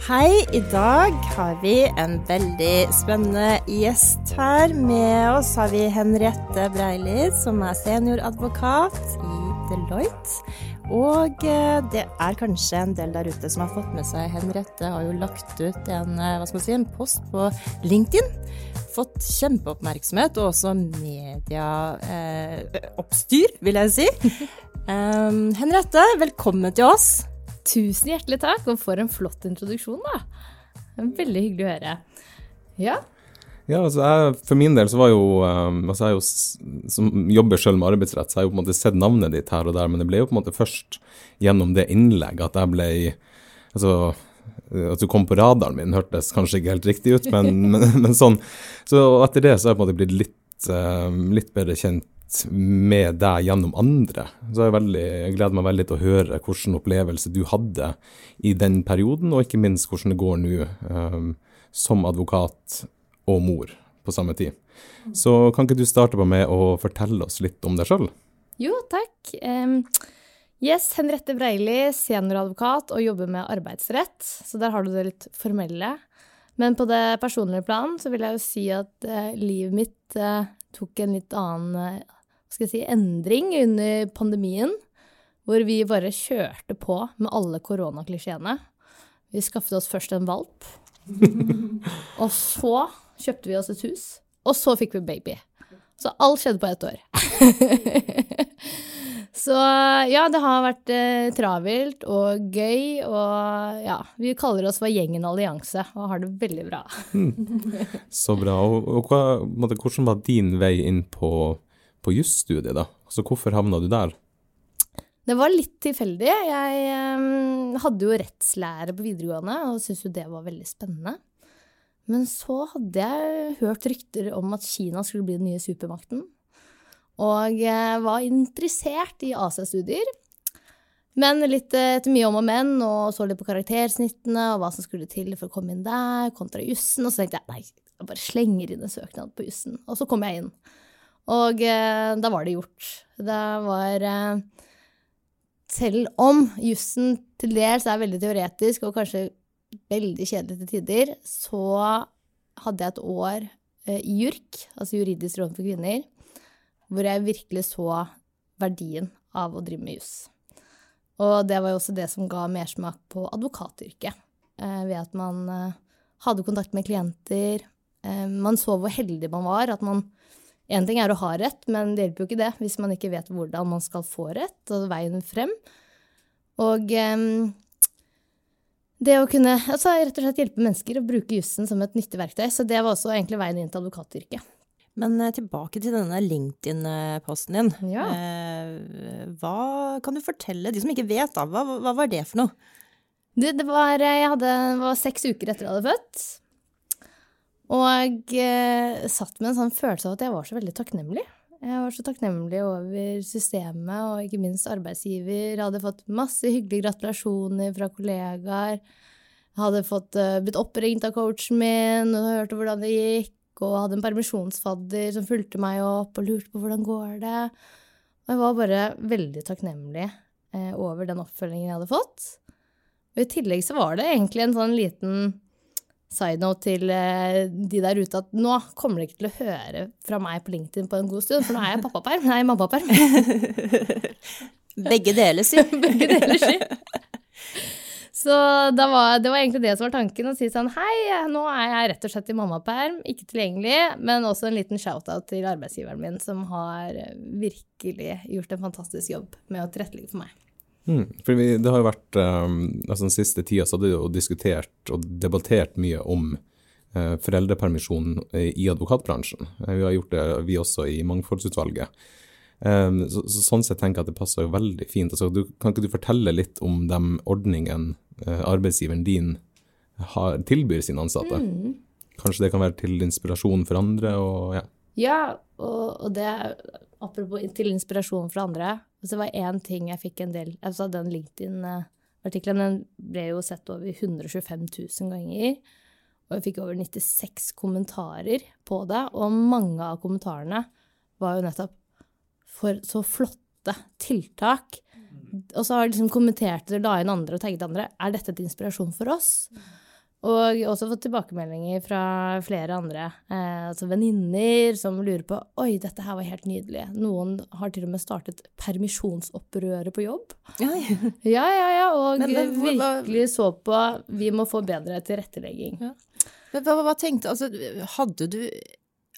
Hei, i dag har vi en veldig spennende gjest her. Med oss har vi Henriette Breili, som er senioradvokat i Deloitte. Og eh, det er kanskje en del der ute som har fått med seg Henriette har jo lagt ut en, eh, hva skal si, en post på LinkedIn. Fått kjempeoppmerksomhet og også medieoppstyr, eh, vil jeg si. Um, Henriette, velkommen til oss. Tusen hjertelig takk, og for en flott introduksjon, da. Veldig hyggelig å høre. Ja. Ja, altså jeg, For min del så var jo um, altså jeg jo, Som jobber selv med arbeidsrett, så har jeg jo på en måte sett navnet ditt her og der, men det ble jo på en måte først gjennom det innlegget at jeg ble altså at du kom på radaren min, hørtes kanskje ikke helt riktig ut, men, men, men sånn. Så etter det så har jeg på en måte blitt litt, um, litt bedre kjent med deg gjennom andre. Så jeg, veldig, jeg, gleder meg veldig til å høre hvilken opplevelse du hadde i den perioden, og ikke minst hvordan det går nå um, som advokat og mor på samme tid. Så kan ikke du starte på med å fortelle oss litt om deg sjøl? Jo, takk. Um, yes, Henriette Breili, senioradvokat og jobber med arbeidsrett. Så der har du det litt formelle. Men på det personlige plan så vil jeg jo si at uh, livet mitt uh, tok en litt annen uh, skal jeg si, endring under pandemien, hvor vi bare kjørte på med alle koronaklisjeene. Vi skaffet oss først en valp, og så kjøpte vi oss et hus, og så fikk vi baby. Så alt skjedde på ett år. Så ja, det har vært eh, travelt og gøy, og ja, vi kaller oss for Gjengen allianse og har det veldig bra. mm. Så bra. Og, og hva, hvordan var din vei inn på på jusstudiet, da? Så hvorfor havna du der? Det var litt tilfeldig. Jeg um, hadde jo rettslære på videregående og syntes jo det var veldig spennende. Men så hadde jeg hørt rykter om at Kina skulle bli den nye supermakten. Og var interessert i Asia-studier. Men litt eh, etter mye om og men, og så litt på karaktersnittene og hva som skulle til for å komme inn der, kontra jussen. Og så tenkte jeg nei, jeg bare slenger inn en søknad på jussen. Og så kom jeg inn. Og eh, da var det gjort. Det var eh, Selv om jussen til dels er veldig teoretisk og kanskje veldig kjedelig til tider, så hadde jeg et år eh, i JURK, altså Juridisk råd for kvinner, hvor jeg virkelig så verdien av å drive med juss. Og det var jo også det som ga mersmak på advokatyrket, eh, ved at man eh, hadde kontakt med klienter. Eh, man så hvor heldig man var, at man Én ting er å ha rett, men det hjelper jo ikke det hvis man ikke vet hvordan man skal få rett, og veien frem. Og um, det å kunne altså, rett og slett hjelpe mennesker å bruke jussen som et nyttig verktøy. Så det var også egentlig veien inn til advokatyrket. Men eh, tilbake til denne LinkedIn-posten din. Ja. Eh, hva kan du fortelle de som ikke vet, da? Hva, hva var det for noe? Det, det var, jeg hadde, var seks uker etter jeg hadde født. Og eh, satt med en sånn følelse av at jeg var så veldig takknemlig. Jeg var så takknemlig over systemet og ikke minst arbeidsgiver. Jeg hadde fått masse hyggelige gratulasjoner fra kollegaer. Jeg hadde fått, uh, blitt oppringt av coachen min og hørte hvordan det gikk. Og hadde en permisjonsfadder som fulgte meg opp og lurte på hvordan går det. Og jeg var bare veldig takknemlig eh, over den oppfølgingen jeg hadde fått. Og i tillegg så var det egentlig en sånn liten side note til eh, de der ute at nå kommer de ikke til å høre fra meg på LinkedIn på en god stund, for nå er jeg pappaperm. Nei, mammaperm. Begge deler, si. Begge deler, si. Så var, det var egentlig det som var tanken, å si sånn hei, nå er jeg rett og slett i mammaperm, ikke tilgjengelig, men også en liten shout-out til arbeidsgiveren min, som har virkelig gjort en fantastisk jobb med å tilrettelegge for meg. Mm, for vi, det har jo vært um, altså Den siste tida så hadde vi jo diskutert og debattert mye om uh, foreldrepermisjon i advokatbransjen. Uh, vi har gjort det, vi også, i Mangfoldsutvalget. Um, så, så, sånn sett tenker jeg at det passer jo veldig fint. Altså, du, kan ikke du fortelle litt om de ordningene uh, arbeidsgiveren din har, tilbyr sine ansatte? Mm. Kanskje det kan være til inspirasjon for andre? og ja. Ja, og, og det apropos til inspirasjon for andre. Så det var én ting jeg fikk en del altså Den LinkedIn-artikkelen den ble jo sett over 125 000 ganger. Og jeg fikk over 96 kommentarer på det, og mange av kommentarene var jo nettopp for så flotte tiltak. Og så har jeg liksom kommentert det, la inn andre og tagget andre. Er dette et inspirasjon for oss? Og også fått tilbakemeldinger fra flere andre, eh, altså venninner som lurer på Oi, dette her var helt nydelig. Noen har til og med startet permisjonsopprøret på jobb. Ja, Ja, ja, ja, og Men- men virkelig så på Vi må få bedre tilrettelegging. Ja. Men hva, hva tenkte Altså, hadde du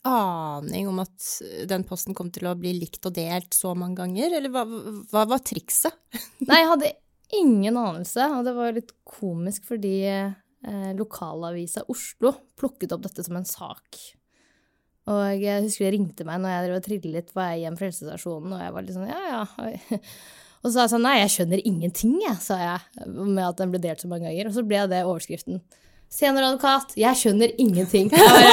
aning om at den posten kom til å bli likt og delt så mange ganger, eller hva, hva var trikset? Nei, jeg hadde ingen anelse, og det var jo litt komisk fordi lokalavisa Oslo plukket opp dette som en sak. Og jeg husker de ringte meg når jeg drev og trillet på vei hjem fra helsestasjonen, og jeg var litt sånn ja, ja. Og så sa jeg sånn nei, jeg skjønner ingenting, jeg, sa jeg, med at den ble delt så mange ganger. Og så ble det overskriften. Senioradvokat, jeg skjønner ingenting.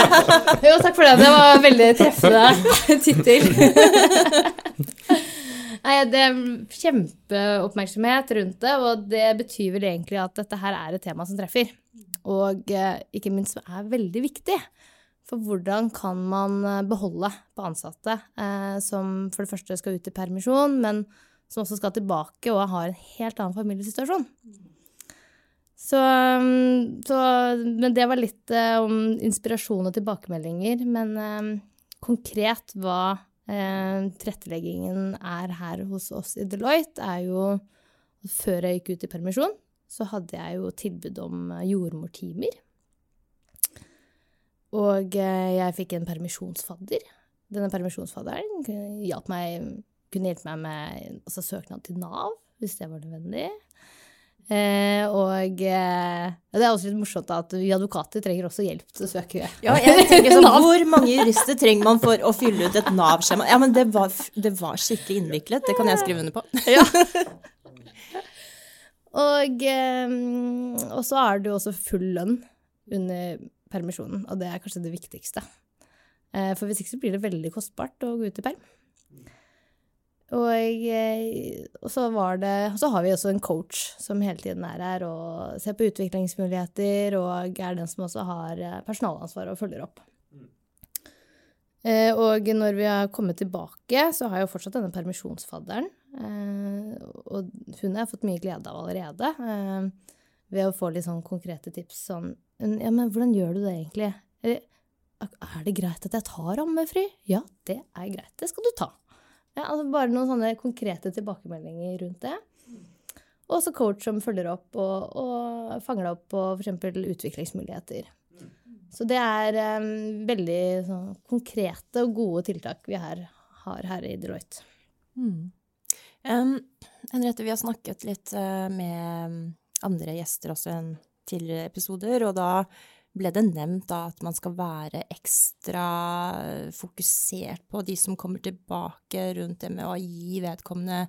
Jo, takk for det, det var veldig treffende tittel. Nei, det er kjempeoppmerksomhet rundt det, og det betyr vel egentlig at dette her er et tema som treffer. Og eh, ikke minst som er veldig viktig. For hvordan kan man eh, beholde på ansatte eh, som for det første skal ut i permisjon, men som også skal tilbake og har en helt annen familiesituasjon? Så, mm, så Men det var litt om inspirasjon og tilbakemeldinger. Men eh, konkret hva tilretteleggingen er her hos oss i Deloitte, er jo Før jeg gikk ut i permisjon, så hadde jeg jo tilbud om eh, jordmortimer. Og eh, jeg fikk en permisjonsfadder. Denne permisjonsfadderen hjalp meg, kunne hjelpe meg med altså, søknad til Nav, hvis det var nødvendig. Eh, og eh, det er også litt morsomt at vi advokater trenger også hjelp til å søke Ja, jeg tenker sånn, Hvor mange jurister trenger man for å fylle ut et Nav-skjema? Ja, men det var, det var skikkelig innviklet, det kan jeg skrive under på. Ja. og, eh, og så er det jo også full lønn under permisjonen, og det er kanskje det viktigste. Eh, for hvis ikke så blir det veldig kostbart å gå ut i perm. Og, og så, var det, så har vi også en coach som hele tiden er her og ser på utviklingsmuligheter, og er den som også har eh, personalansvar og følger opp. Eh, og når vi har kommet tilbake, så har jeg jo fortsatt denne permisjonsfadderen. Eh, og hun har jeg fått mye glede av allerede. Eh, ved å få litt sånn konkrete tips sånn Ja, men hvordan gjør du det egentlig? Er det greit at jeg tar ammefri? Ja, det er greit. Det skal du ta. Ja, altså bare noen sånne konkrete tilbakemeldinger rundt det. Og også coach som følger opp og, og fanger deg opp på f.eks. utviklingsmuligheter. Så det er um, veldig sånn, konkrete og gode tiltak vi her, har her i Deloitte. Um, Henriette, vi har snakket litt uh, med andre gjester også i tidligere episoder, og da ble det nevnt da at man skal være ekstra fokusert på de som kommer tilbake rundt det med å gi vedkommende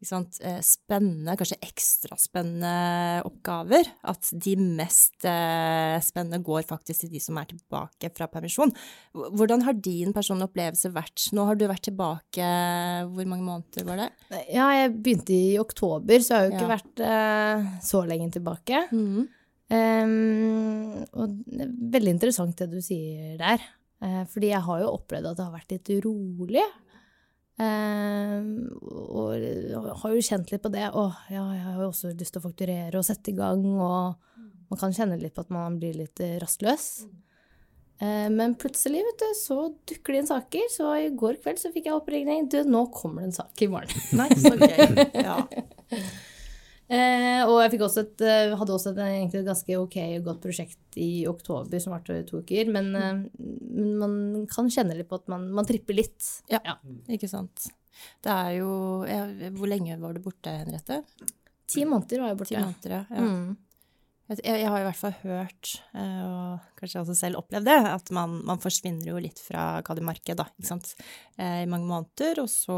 sant, eh, spennende, kanskje ekstra spennende oppgaver. At de mest eh, spennende går faktisk til de som er tilbake fra permisjon. Hvordan har din personlige opplevelse vært? Nå har du vært tilbake, hvor mange måneder var det? Ja, jeg begynte i oktober, så jeg har jo ikke Ja. vært eh, så lenge tilbake. Em, og det er veldig interessant det du sier der. Uh, fordi jeg har jo opplevd at det har vært litt rolig. Uh, og jeg har jo kjent litt på det. Å, ja, jeg har jo også lyst til å fakturere og sette i gang. Og man kan kjenne litt på at man blir litt eh, rastløs. Uh, men plutselig, vet du, så dukker det inn saker. Så i går kveld så fikk jeg oppringning. Du, nå kommer det en sak i morgen. Nei, så gøy. Ja. Eh, og jeg også et, eh, hadde også et, egentlig et ganske ok og godt prosjekt i oktober som varte to uker. Men, eh, men man kan kjenne litt på at man, man tripper litt. Ja. Ikke sant. Det er jo ja, Hvor lenge var du borte, Henriette? Ti måneder var jeg Ti borte. måneder, ja. ja. Mm. Jeg, jeg har i hvert fall hørt, eh, og kanskje også selv opplevd det, at man, man forsvinner jo litt fra hva det markedet, da, ikke sant, eh, i mange måneder, og så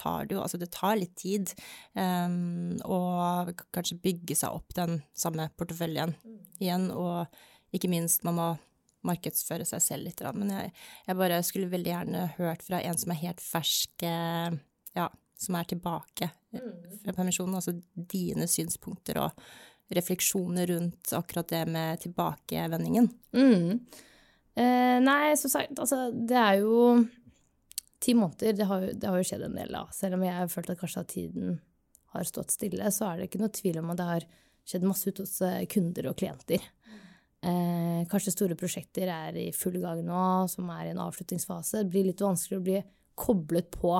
tar det jo, altså det tar litt tid eh, å kanskje bygge seg opp den samme porteføljen igjen, og ikke minst man må markedsføre seg selv litt, men jeg, jeg bare skulle veldig gjerne hørt fra en som er helt fersk, ja, som er tilbake eh, fra permisjonen, altså dine synspunkter og refleksjoner rundt akkurat det med tilbakevendingen. Mm. Eh, nei, som sagt, altså det er jo ti måneder. Det har, det har jo skjedd en del, da. Selv om jeg har følt at kanskje at tiden har stått stille, så er det ikke noe tvil om at det har skjedd masse ute hos eh, kunder og klienter. Eh, kanskje store prosjekter er i full gang nå, som er i en avslutningsfase. Det blir litt vanskelig å bli koblet på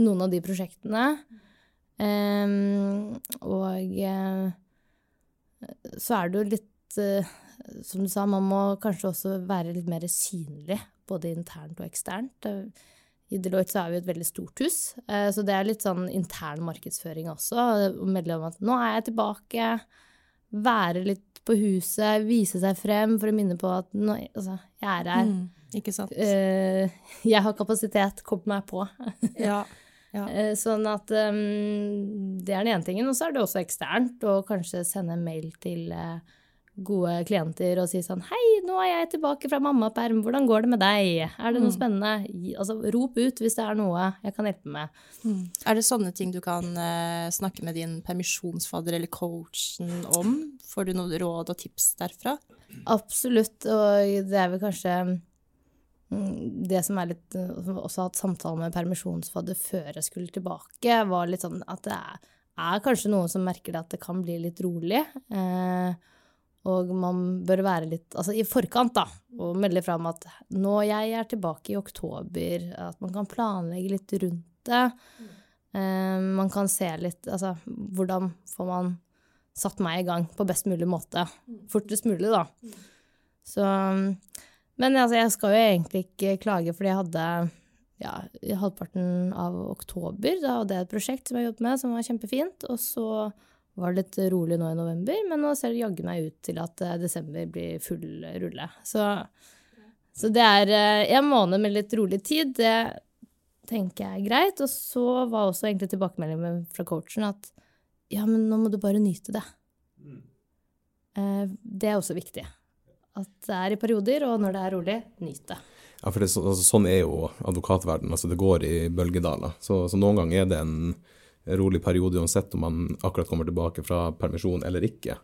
noen av de prosjektene. Eh, og eh, så er det jo litt eh, Som du sa, man må kanskje også være litt mer synlig, både internt og eksternt. Eh, I Deloitte så er vi et veldig stort hus, eh, så det er litt sånn intern markedsføring også. Å melde om at nå er jeg tilbake. Være litt på huset, vise seg frem for å minne på at nå, altså, jeg er her. Mm, ikke sant. Eh, jeg har kapasitet, kom meg på. Ja. ja. Eh, Sånn at um, det er den ene tingen. Og så er det også eksternt å kanskje sende en mail til eh, gode klienter og si sånn Hei, nå er jeg tilbake fra mammaperm, hvordan går det med deg? Er det noe spennende? Altså, rop ut hvis det er noe jeg kan hjelpe med. Er det sånne ting du kan uh, snakke med din permisjonsfadder eller coachen om? Får du noen råd og tips derfra? Absolutt, og det er vel kanskje mm, det som er litt Som også hatt samtale med permisjonsfadder før jeg skulle tilbake, var litt sånn at det er, er kanskje noen som merker det at det kan bli litt rolig. Eh, og man bør være litt altså i forkant, da, og melde fram at nå jeg er tilbake i oktober, at man kan planlegge litt rundt det. Eh, man kan se litt Altså, hvordan får man satt meg i gang på best mulig måte? Fortest mulig, da. Så Men altså, jeg skal jo egentlig ikke klage, fordi jeg hadde ja, i halvparten av oktober da hadde jeg et prosjekt som jeg jobbet med, som var kjempefint. Og så var det litt rolig nå i november, men nå ser det jaggu meg ut til at eh, desember blir full rulle. Så, så det er eh, en måned med litt rolig tid, det tenker jeg er greit. Og så var også egentlig tilbakemeldingen fra coachen at ja, men nå må du bare nyte det. Mm. Det er også viktig. At det er i perioder, og når det er rolig, nyt det. Ja, for det, så- altså, sånn er jo advokatverden. Altså, det går i bølgedaler. Så, så noen ganger er det en rolig periode uansett om man akkurat kommer tilbake fra permisjon eller ikke.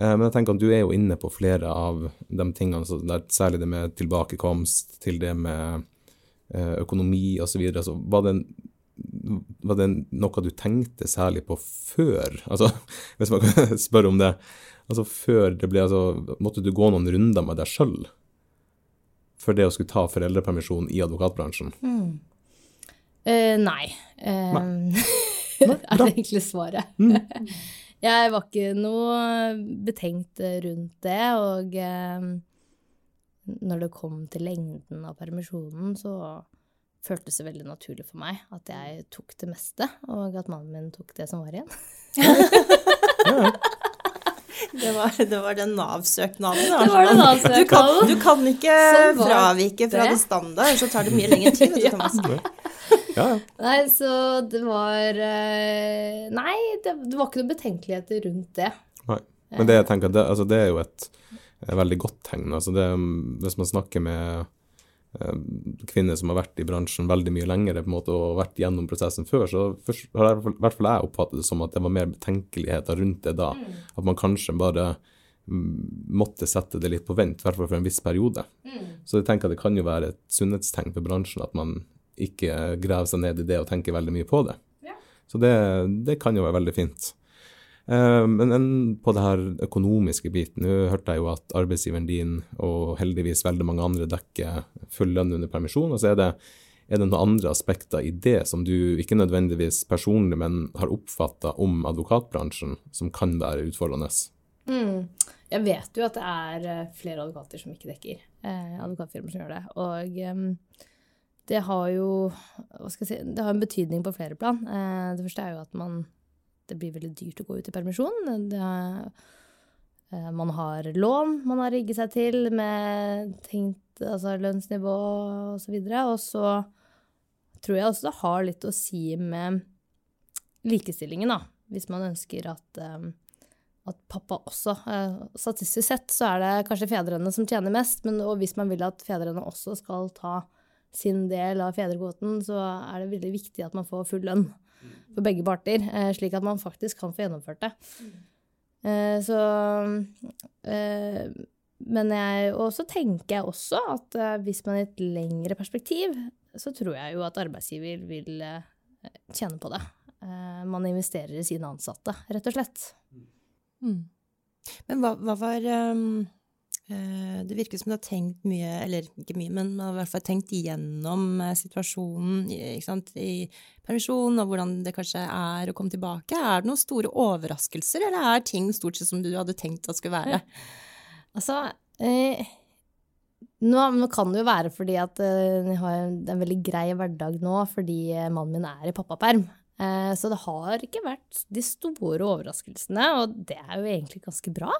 Eh, men jeg tenker at du er jo inne på flere av de tingene, der, særlig det med tilbakekomst, til det med eh, økonomi osv. Så var, en- var det noe du tenkte særlig på før? Altså, hvis man kan spørre om det. Altså før det ble altså Måtte du gå noen runder med deg sjøl? for det å skulle ta foreldrepermisjon i advokatbransjen? Eh, nei. Eh, er det egentlig svaret. jeg var ikke noe betenkt rundt det, og eh, når det kom til lengden av permisjonen, så føltes det veldig naturlig for meg at jeg tok det meste, og at mannen min tok det som var igjen. Det var, det var den Nav-søknaden. Det var den Nav-søknaden. Du kan, du kan ikke Sånn fravike fra det. det standard, så tar det mye lengre tid. Vet du, Ja. Ja. Nei, så det var eh, Nei, det, det var ikke noen betenkeligheter rundt det. Nei. Men det jeg tenker, det, altså, det er jo et, et veldig godt tegn. Altså det, hvis man snakker med kvinner som har vært i bransjen veldig mye lenger på en måte, og vært gjennom prosessen før, så først, har i hvert fall jeg oppfattet det som at det var mer betenkeligheter rundt det da. At man kanskje bare mm, måtte sette det litt på vent, i hvert fall for en viss periode. Så jeg tenker at det kan jo være et sunnhetstegn for bransjen at man ikke graver seg ned i det og tenker veldig mye på det. Så det, det kan jo være veldig fint. Eh, Men en, på det her økonomiske biten, nå hørte jeg jo at arbeidsgiveren din og heldigvis veldig mange andre dekker full lønn under permisjon. Og så er det, er det noen andre aspekter i det som du ikke nødvendigvis personlig, men har oppfatta om advokatbransjen, som kan være utfordrende? Mm. Jeg vet jo at det er eh, flere advokater som ikke dekker. Eh, advokatfirmaer som gjør det. Og eh, det har jo hva skal jeg si, det har en betydning på flere plan. Eh, det første er jo at man Det blir veldig dyrt å gå ut i permisjon. Det eh, man har lån man har rigget seg til med tenkt altså lønnsnivå og så videre. Og så tror jeg også det har litt å si med likestillingen, da. Hvis man ønsker at em, at pappa også eh, Statistisk sett så er det kanskje fedrene som tjener mest, men og hvis man vil at fedrene også skal ta sin del av fedrekvoten, så er det veldig viktig at man får full lønn for begge parter, eh, slik at man faktisk kan få gjennomført det. Eh, så eh, Men jeg Og så tenker jeg også at hvis man i et lengre perspektiv, så tror jeg jo at arbeidsgiver vil tjene på det. Man investerer i sine ansatte, rett og slett. Mm. Men hva, hva var um, Det virker som du har tenkt mye, eller ikke mye, men i hvert fall tenkt igjennom uh, situasjonen sant, i permisjon, og hvordan det kanskje er å komme tilbake. Er det noen store overraskelser, eller er ting stort sett som du hadde tenkt at skulle være? Altså, eh, nå, nå, kan det jo være fordi at eh, jeg har en, veldig grei hverdag nå fordi mannen min er i pappaperm. Eh, så det har ikke vært de store overraskelsene, og det er jo egentlig ganske bra.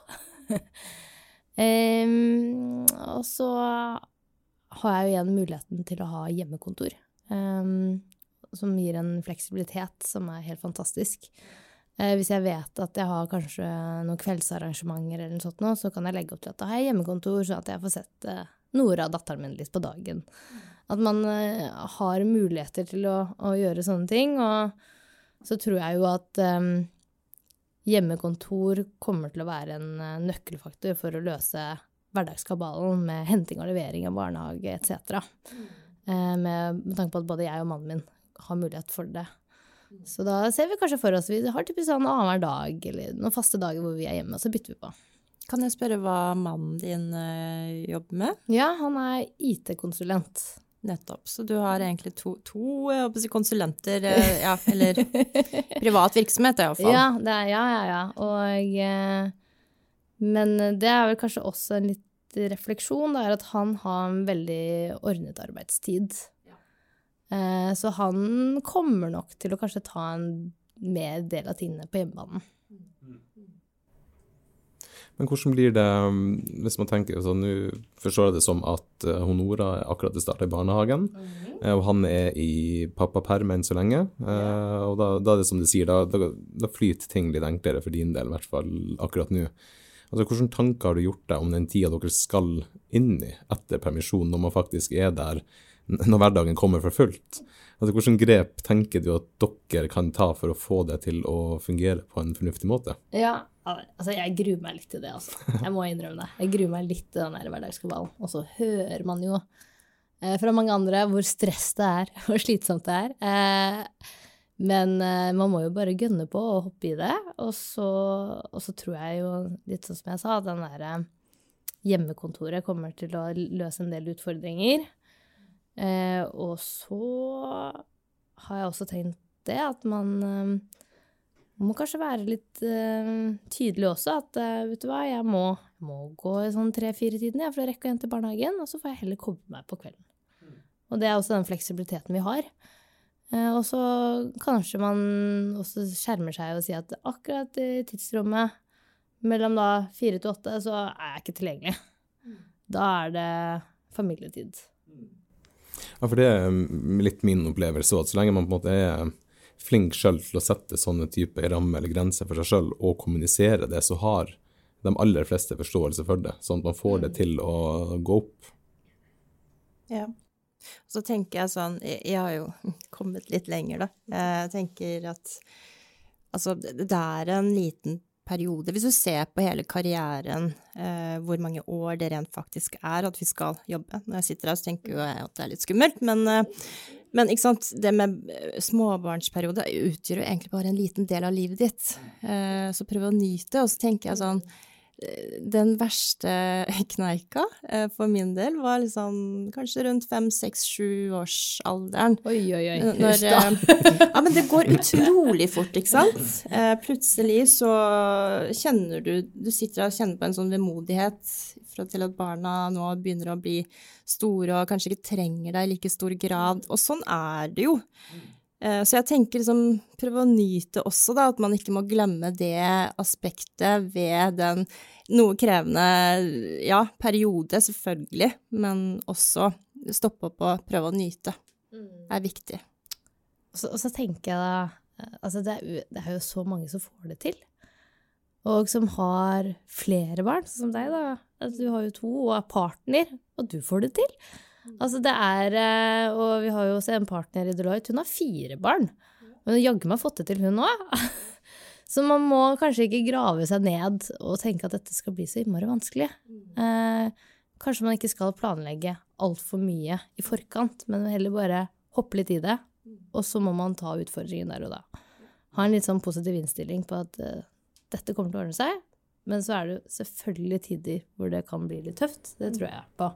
um, og så har jeg jo igjen muligheten til å ha hjemmekontor, um, som gir en fleksibilitet som er helt fantastisk. Uh, hvis jeg vet at jeg har kanskje noen kveldsarrangementer, eller noe sånt, så kan jeg legge opp til at da har jeg hjemmekontor, så at jeg får sett uh, Nora, datteren min, litt på dagen. At man uh, har muligheter til å, å, gjøre sånne ting. Og så tror jeg jo at um, hjemmekontor kommer til å være en uh, nøkkelfaktor for å løse hverdagskabalen med henting og levering av barnehage etc. Mm. Uh, med, med, tanke på at både jeg og mannen min har mulighet for det. Mm. Så da ser vi kanskje for oss Vi har typisk sånn annenhver dag eller noen faste dager hvor vi er hjemme, og så bytter vi på. Kan jeg spørre hva mannen din uh, jobber med? Ja, han er IT-konsulent. Nettopp. Så du har egentlig to, to si, konsulenter, eh, ja, eller privat virksomhet iallfall. Ja, det er, ja, ja, ja. Og eh, Men det er vel kanskje også en litt refleksjon, det er at han har en veldig ordnet arbeidstid. Ja. Eh, så han kommer nok til å kanskje ta en mer del av tidene på hjemmebanen. Men hvordan blir det um, hvis man tenker sånn, Nå forstår jeg det som at uh, Honora er akkurat starta i barnehagen, mm. og han er i pappaperm enn så lenge. Yeah. Og da, da, er det som du sier, da, da, da, flyter ting litt enklere for din del, i hvert fall akkurat nå. Altså, Hvilke tanker har du gjort deg om den tida dere skal inn i etter permisjon, når man faktisk er der når hverdagen kommer for fullt? Altså, Hvilke grep tenker du at dere kan ta for å få det til å fungere på en fornuftig måte? Ja, Altså, jeg gruer meg litt til det, altså. Jeg må innrømme det. Jeg gruer meg litt til den der hverdagskabalen. Og så hører man jo eh, fra mange andre hvor stress det er, hvor slitsomt det er. Eh, men eh, man må jo bare gønne på og hoppe i det. Og så, og så tror jeg jo, litt sånn som jeg sa, at den derre eh, hjemmekontoret kommer til å løse en del utfordringer. Eh, og så har jeg også tenkt det, at man eh, må kanskje være litt uh, tydelig også, at uh, vet du hva, jeg må, må gå i sånn tre-fire-tiden for å rekke å hente barnehagen, og så får jeg heller koble meg på kvelden. Mm. Og det er også den fleksibiliteten vi har. Uh, og så kanskje man også skjermer seg og sier at akkurat i tidsrommet mellom da fire til åtte, så er jeg ikke tilgjengelig. Mm. Da er det familietid. Ja, for det er litt min opplevelse òg, at så lenge man på en måte er flink sjøl til å sette sånne typer rammer eller grenser for seg sjøl og kommunisere det, så har de aller fleste forståelse for det, sånn at man får det mm. til å gå opp. Ja. Så tenker jeg sånn Jeg har jo kommet litt lenger, da. Jeg tenker at altså, det er en liten periode, hvis du ser på hele karrieren, eh, hvor mange år det rent faktisk er at vi skal jobbe. Når jeg sitter her, så tenker jeg at det er litt skummelt, men eh, men ikke sant, det med eh, småbarnsperiode utgjør jo egentlig bare en liten del av livet ditt. Eh, så prøv å nyte. Og så tenker jeg sånn den verste kneika eh, for min del var liksom kanskje rundt fem, seks, sju årsalderen. Oi, oi, oi. Når, eh, ja, men det går utrolig fort, ikke sant. Eh, plutselig så kjenner du Du sitter og kjenner på en sånn vemodighet fra til at barna nå begynner å bli store og kanskje ikke trenger deg i like stor grad. Og sånn er det jo. Så jeg tenker liksom, prøve å nyte også, da, at man ikke må glemme det aspektet ved den noe krevende, ja, periode, selvfølgelig, men også stoppe opp og prøve å nyte Det er viktig. Og så, og så tenker jeg da altså det er, det er, jo så mange som får det til. Og som har flere barn, sånn som deg, da. Altså, du har jo to og er partner, og du får det til. Mm. Altså det er eh, Og vi har jo også en partner i Deloitte, hun har fire barn. Men jaggu meg fått det til, hun òg. Så man må kanskje ikke grave seg ned og tenke at dette skal bli så innmari vanskelig. Eh, kanskje man ikke skal planlegge altfor mye i forkant, men heller bare hoppe litt i det. Og så må man ta utfordringen der og da. Ha en litt sånn positiv innstilling på at uh, dette kommer til å ordne seg. Men så er det jo selvfølgelig tider hvor det kan bli litt tøft. Det tror jeg på.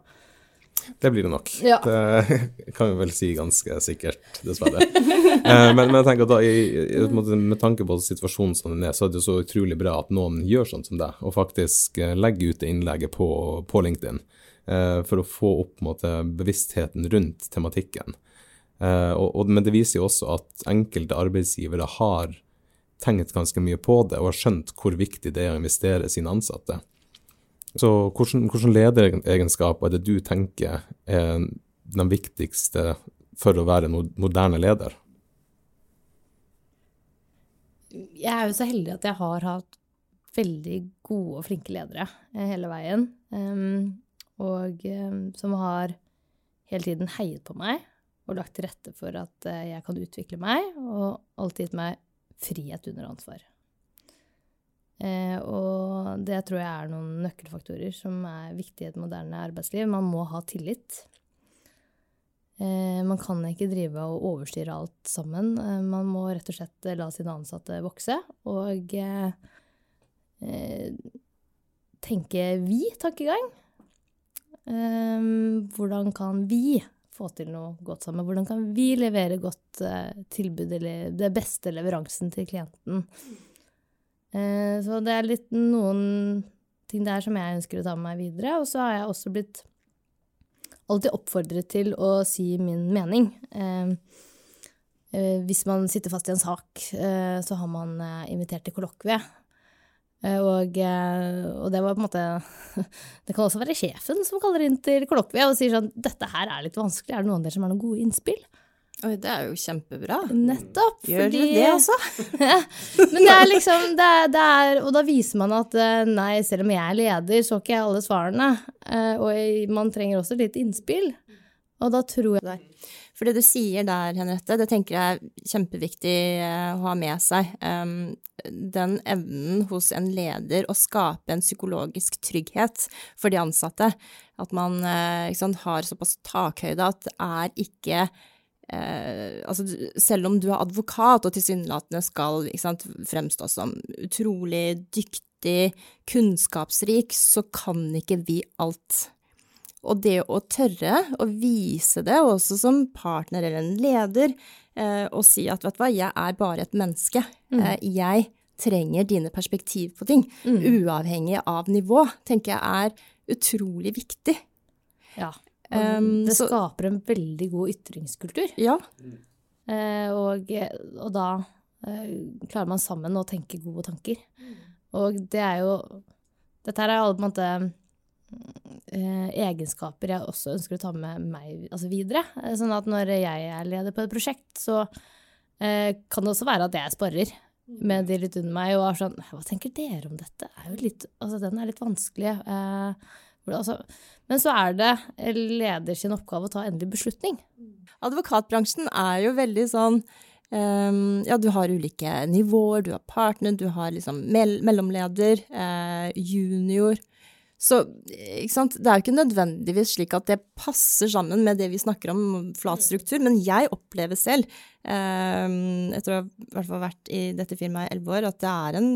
Det blir det nok. Ja. Det kan vi vel si ganske sikkert, dessverre. Eh, men, men jeg tenker at da, i, med tanke på situasjonen som den er, så er det så utrolig bra at noen gjør sånn som deg, og faktisk eh, legger ut det innlegget på, på LinkedIn, eh, for å få opp måte, bevisstheten rundt tematikken. Eh, og, og, men det viser jo også at enkelte arbeidsgivere har tenkt ganske mye på det, og har skjønt hvor viktig det er å investere sine ansatte. Så hvilke hvordan lederegenskaper er det du tenker er den viktigste for å være en moderne leder? Jeg er jo så heldig at jeg har hatt veldig gode og flinke ledere eh, hele veien. Um, og um, som har hele tiden heiet på meg og lagt til rette for at uh, jeg kan utvikle meg, og alltid gitt meg frihet under ansvar. Eh, og det tror jeg er noen nøkkelfaktorer som er viktige i et moderne arbeidsliv. Man må ha tillit. Eh, man kan ikke drive og overstyre alt sammen. Eh, man må rett og slett la sine ansatte vokse og eh, eh, tenke vi-tankegang. Eh, hvordan kan vi få til noe godt sammen? Hvordan kan vi levere godt tilbud eller det beste leveransen til klienten? Eh, så det er litt noen ting der som jeg ønsker å ta med meg videre. Og så har jeg også blitt alltid oppfordret til å si min mening. Eh, eh, hvis man sitter fast i en sak, så har man invitert til kollokvie. Og, og, det var på en måte Det kan også være sjefen som kaller inn til kollokvie og sier sånn 'Dette her er litt vanskelig, er det noen av dere som har noen gode innspill?' Oi, det er jo kjempebra. Nettopp. Gjør fordi... det også? Men det er liksom det er, det er, Og da viser man at eh, nei, selv om jeg er leder, så ikke jeg alle svarene. Eh, og man trenger også litt innspill. Og da tror jeg For det du sier der, Henriette, det tenker jeg er kjempeviktig eh, å ha med seg. Den evnen hos en leder å skape en psykologisk trygghet for de ansatte. At man sant, har såpass takhøyde at det er ikke eh, altså, Selv om du er advokat og tilsynelatende skal sant, fremstå som utrolig dyktig, kunnskapsrik, så kan ikke vi alt. Og det å tørre å vise det, også som partner eller en leder, eh, og si at vet du hva, jeg er bare et menneske. Mm. Eh, jeg trenger dine perspektiv på ting, mm. uavhengig av nivå, tenker jeg er utrolig viktig. Ja. Og det så, skaper en veldig god ytringskultur. Ja. Eh, og, og, da uh, klarer man sammen å tenke gode tanker. Og det er jo Dette her er alle på en måte egenskaper jeg også ønsker å ta med meg altså videre. Sånn at når jeg er leder på et prosjekt, så kan det også være at jeg sparer med de litt under meg og er sånn Hva tenker dere om dette? Er litt, altså, den er litt vanskelig. Eh, Altså, men så er det leder sin oppgave å ta endelig beslutning. Advokatbransjen er jo veldig sånn um, Ja, du har ulike nivåer. Du har partner, du har liksom mellomleder, eh, junior. Så det er jo ikke nødvendigvis slik at det passer sammen med det vi snakker om, flat struktur, men jeg opplever selv, eh, etter å ha i hvert fall vært i dette firmaet i elleve år, at det er en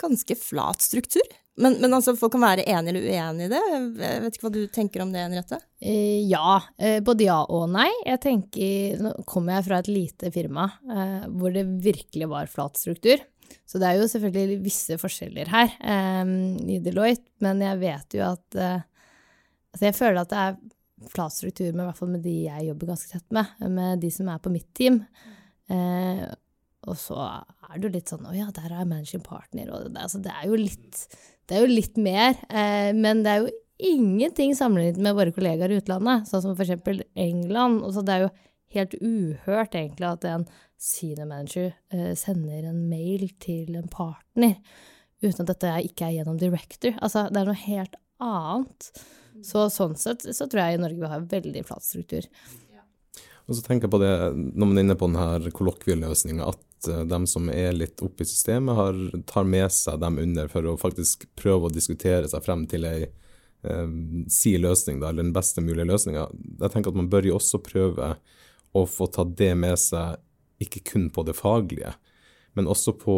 ganske flat struktur. Men, men altså, folk kan være enig eller uenig i det. Jeg vet ikke hva du tenker om det, Henriette? Eh, ja. Eh, både ja og nei. Jeg tenker, Nå kommer jeg fra et lite firma eh, hvor det virkelig var flat struktur. Så det er jo selvfølgelig visse forskjeller her eh, i Deloitte, men jeg vet jo at eh, Altså, jeg føler at det er flat struktur, med, i hvert fall med de jeg jobber ganske tett med, med de som er på mitt team. Eh, og så er det jo litt sånn Å ja, der er managing partner, og det, altså, det, er jo litt, det er jo litt mer. Eh, men det er jo ingenting sammenlignet med våre kollegaer i utlandet, sånn som eksempel England. så det er jo helt uhørt, egentlig, at en senior manager eh, sender en mail til en partner uten at dette ikke er gjennom director. Altså, det er noe helt annet. Så sånn sett så tror jeg i Norge vi har veldig flat struktur. Og så tenker jeg på det, Når man er inne på denne kollokvieløsninga, at de dem som er litt oppe i systemet, har, tar med seg dem under for å faktisk prøve å diskutere seg frem til ei uh, si løsning, da, eller den beste mulige løsninga. Jeg tenker at man bør jo også prøve å få ta det med seg, ikke kun på det faglige, men også på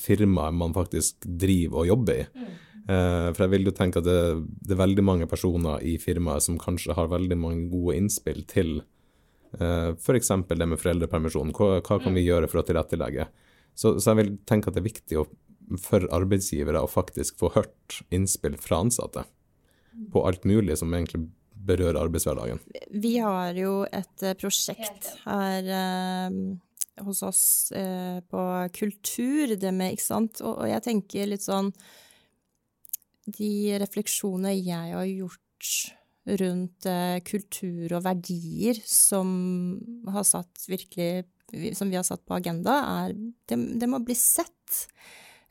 firmaet man faktisk driver og jobber i. Eh, for jeg vil jo tenke at det, det, er veldig mange personer i firmaet som kanskje har veldig mange gode innspill til eh, f.eks. det med foreldrepermisjon. Hva, hva, kan vi gjøre for å tilrettelegge? Så, så, jeg vil tenke at det er viktig å, for arbeidsgivere å faktisk få hørt innspill fra ansatte på alt mulig som egentlig berører arbeidshverdagen. Vi har jo et eh, prosjekt her eh, hos oss eh, på kultur, det med, ikke sant, og, og jeg tenker litt sånn de refleksjonene jeg har gjort rundt eh, kultur og verdier som har satt virkelig Som vi har satt på agenda, er Det, det må bli sett.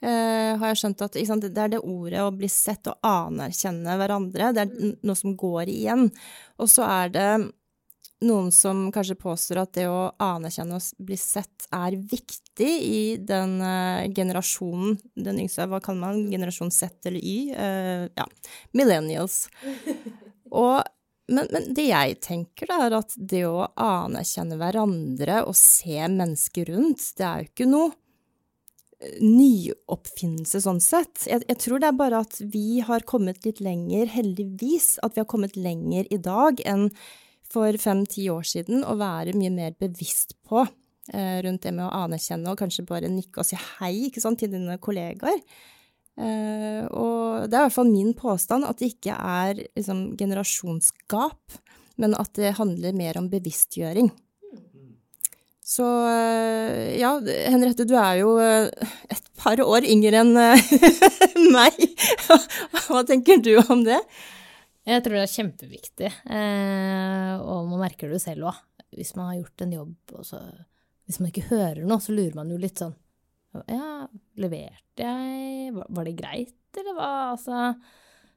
Uh, har jeg skjønt at sant, Det er det ordet å bli sett og anerkjenne hverandre. Det er noe som går igjen. Og så er det noen som kanskje påstår at det å anerkjenne og bli sett er viktig i den uh, generasjonen, den yngste, hva kaller man generasjon Z eller Y? Uh, ja, millennials. Og, men, men, det jeg tenker, da, er at det å anerkjenne hverandre og se mennesker rundt, det er jo ikke noe nyoppfinnelse sånn sett. Jeg, jeg, tror det er bare at vi har kommet litt lenger, heldigvis, at vi har kommet lenger i dag enn for fem-ti år siden å være mye mer bevisst på eh, rundt det med å anerkjenne og kanskje bare nikke og si hei sant, til dine kollegaer. Eh, og det er i hvert fall min påstand at det ikke er liksom, generasjonsgap, men at det handler mer om bevisstgjøring. Så eh, ja, Henriette, du er jo eh, et par år yngre enn eh, meg. Hva tenker du om det? Jeg tror det er kjempeviktig, og man merker det jo selv òg. Hvis man har gjort en jobb, og så Hvis man ikke hører noe, så lurer man jo litt sånn Ja, leverte jeg? Var det greit, eller hva? Altså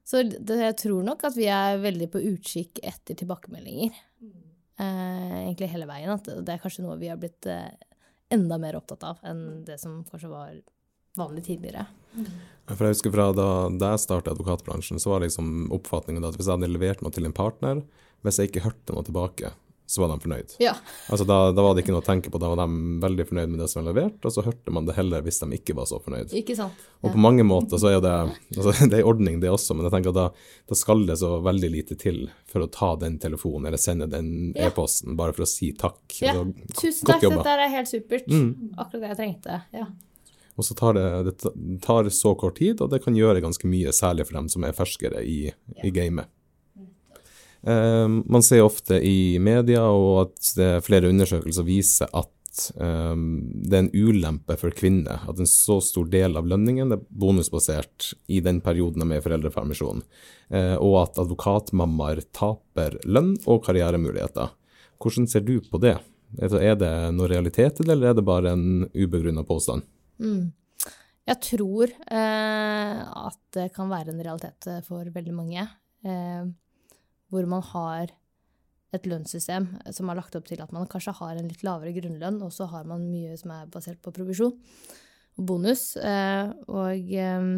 Så det, jeg tror nok at vi er veldig på utkikk etter tilbakemeldinger. Eh, egentlig hele veien. At det er kanskje noe vi har blitt eh, enda mer opptatt av enn det som kanskje var vanlig tidligere. For jeg husker fra da, da jeg startet advokatbransjen, så var liksom oppfatningen at hvis jeg hadde levert noe til en partner, hvis jeg ikke hørte noe tilbake, så var de fornøyd. Ja. Altså da, da, var det ikke noe å tenke på, da var de veldig fornøyd med det som var levert, og så hørte man det heller hvis de ikke var så fornøyd. Ikke sant. Og på mange måter så er det altså det er ordning det også, men jeg tenker at da, da, skal det så veldig lite til for å ta den telefonen eller sende den e-posten, bare for å si takk. Ja. Altså, Tusen takk, dette er helt supert. Mm. Akkurat det jeg trengte. ja. Og så tar det, det tar så kort tid, og det kan gjøre ganske mye, særlig for dem som er ferskere i, i gamet. Um, man ser ofte i media og at er flere undersøkelser viser at um, det er en ulempe for kvinner at en så stor del av lønningen er bonusbasert i den perioden de er i foreldrepermisjon, uh, og at advokatmammaer taper lønn og karrieremuligheter. Hvordan ser du på det? Er det noe realitet eller er det bare en ubegrunna påstand? Mm. Jeg tror eh, at det kan være en realitet for veldig mange. Eh, hvor man har et lønnssystem som har lagt opp til at man kanskje har en litt lavere grunnlønn, og så har man mye som er basert på provisjon og bonus. Eh, og eh,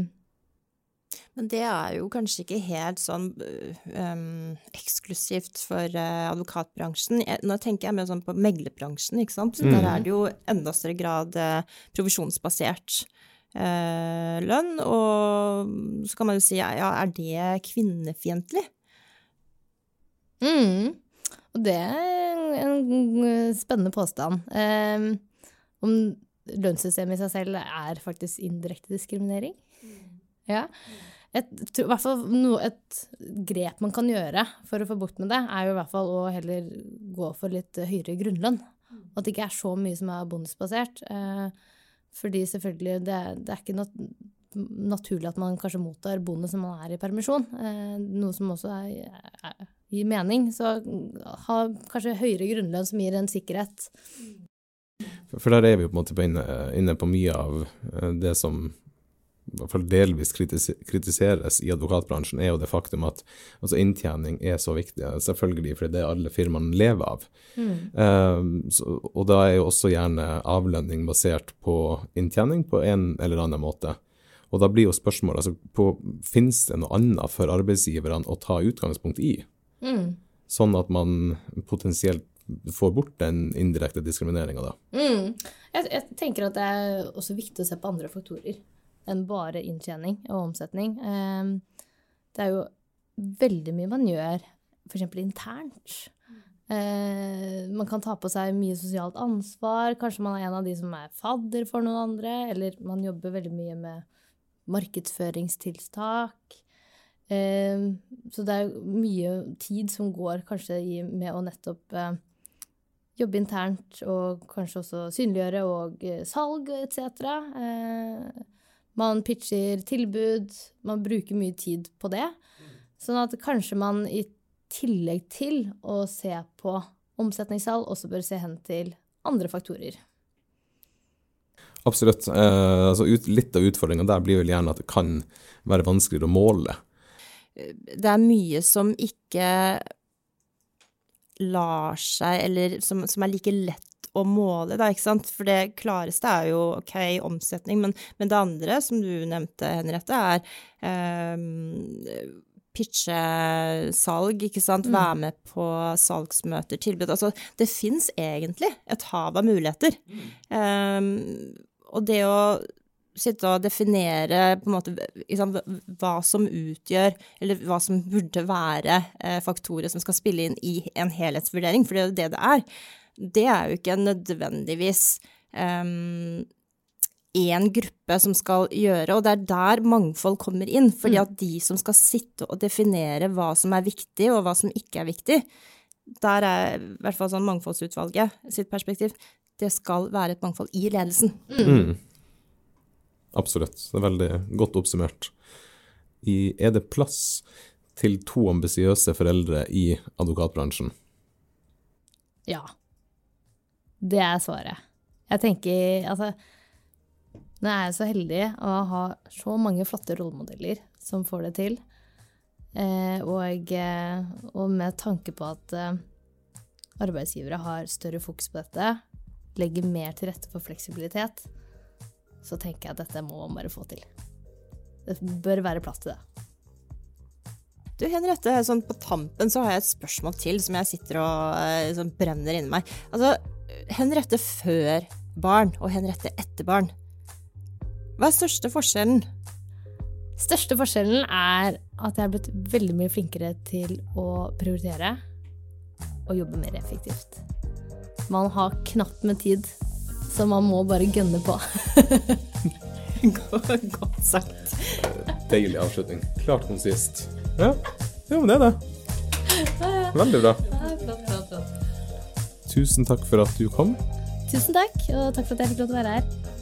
men det er jo kanskje ikke helt sånn um, eksklusivt for uh, advokatbransjen. Jeg, nå tenker jeg mer sånn på meglerbransjen, ikke sant. Mm. Der er det jo enda større grad uh, provisjonsbasert uh, lønn. Og så kan man jo si ja, er det kvinnefiendtlig? Mm. Og det er en spennende påstand. Um, om lønnssystemet i seg selv er faktisk indirekte diskriminering. Mm. Ja. Et, I hvert fall no, et grep man kan gjøre for å få bukt med det, er jo i hvert fall å heller gå for litt høyere grunnlønn. At det ikke er så mye som er bonusbasert. Eh, fordi selvfølgelig, det, det, er ikke nat naturlig at man kanskje mottar bonus når man er i permisjon. Eh, noe som også er, er, gir mening. Så ha kanskje høyere grunnlønn som gir en sikkerhet. For der er vi jo på en måte inne, inne på mye av eh, det som i hvert fall delvis kritiseres i advokatbransjen, er jo det faktum at altså inntjening er så viktig. Selvfølgelig, for det er det alle firmaene lever av. Mm. Um, så, og da er jo også gjerne avlønning basert på inntjening på en eller annen måte. Og da blir jo spørsmålet altså, finnes det noe annet for arbeidsgiverne å ta utgangspunkt i? Mm. Sånn at man potensielt får bort den indirekte diskrimineringa, da. Mm. Jeg, jeg tenker at det er også viktig å se på andre faktorer. enn bare inntjening og omsetning. Eh, det er jo veldig mye man gjør f.eks. internt. Eh, man kan ta på seg mye sosialt ansvar. Kanskje man er en av de som er fadder for noen andre. Eller man jobber veldig mye med markedsføringstiltak. Eh, så det er mye tid som går kanskje med å nettopp eh, jobbe internt og kanskje også synliggjøre og eh, salg etc. Eh, man pitcher tilbud. Man bruker mye tid på det. Sånn at kanskje man i tillegg til å se på omsetningssalg, også bør se hen til andre faktorer. Absolutt. Eh, altså ut, litt av utfordringa der blir vel gjerne at det kan være vanskeligere å måle. Det er mye som ikke lar seg, eller som, som er like lett å måle, da, ikke sant. For det klareste er jo OK, omsetning, men, men det andre, som du nevnte, Henriette, er eh, pitche salg, ikke sant, mm. være med på salgsmøter, tilbud. Altså, det fins egentlig et hav av muligheter. Mm. Um, og det å sitte og definere på en måte liksom, hva som utgjør, eller hva som burde være eh, faktorer som skal spille inn i en helhetsvurdering, for det er jo det det er, det er jo ikke nødvendigvis um, én gruppe som skal gjøre, og det er der mangfold kommer inn. Fordi mm. at de som skal sitte og definere hva som er viktig, og hva som ikke er viktig, der er i hvert fall sånn mangfoldsutvalget sitt perspektiv, det skal være et mangfold i ledelsen. Mm. Absolutt. Det er veldig godt oppsummert. I, er det plass til to ambisiøse foreldre i advokatbransjen? Ja. Det er svaret. Jeg tenker Altså nå er jeg så heldig å ha så mange flotte rollemodeller som får det til. Eh, og, eh, og, med tanke på at eh, arbeidsgivere har større fokus på dette, legger mer til rette for fleksibilitet, så tenker jeg at dette må man bare få til. Det bør være plass til det. Du Henriette, sånn på tampen så har jeg et spørsmål til som jeg sitter og sånn brenner inni meg. Altså, Henriette før barn og Henriette etter barn. Hva er største forskjellen? Største forskjellen er at jeg er blitt veldig mye flinkere til å prioritere og jobbe mer effektivt. Man har knapt med tid, så man må bare gønne på. Godt sagt. Deilig avslutning. Klart konsist. Ja, jo, men det er det. Veldig bra. Tusen takk for at du kom. Tusen takk, og takk for at jeg fikk lov til å være her.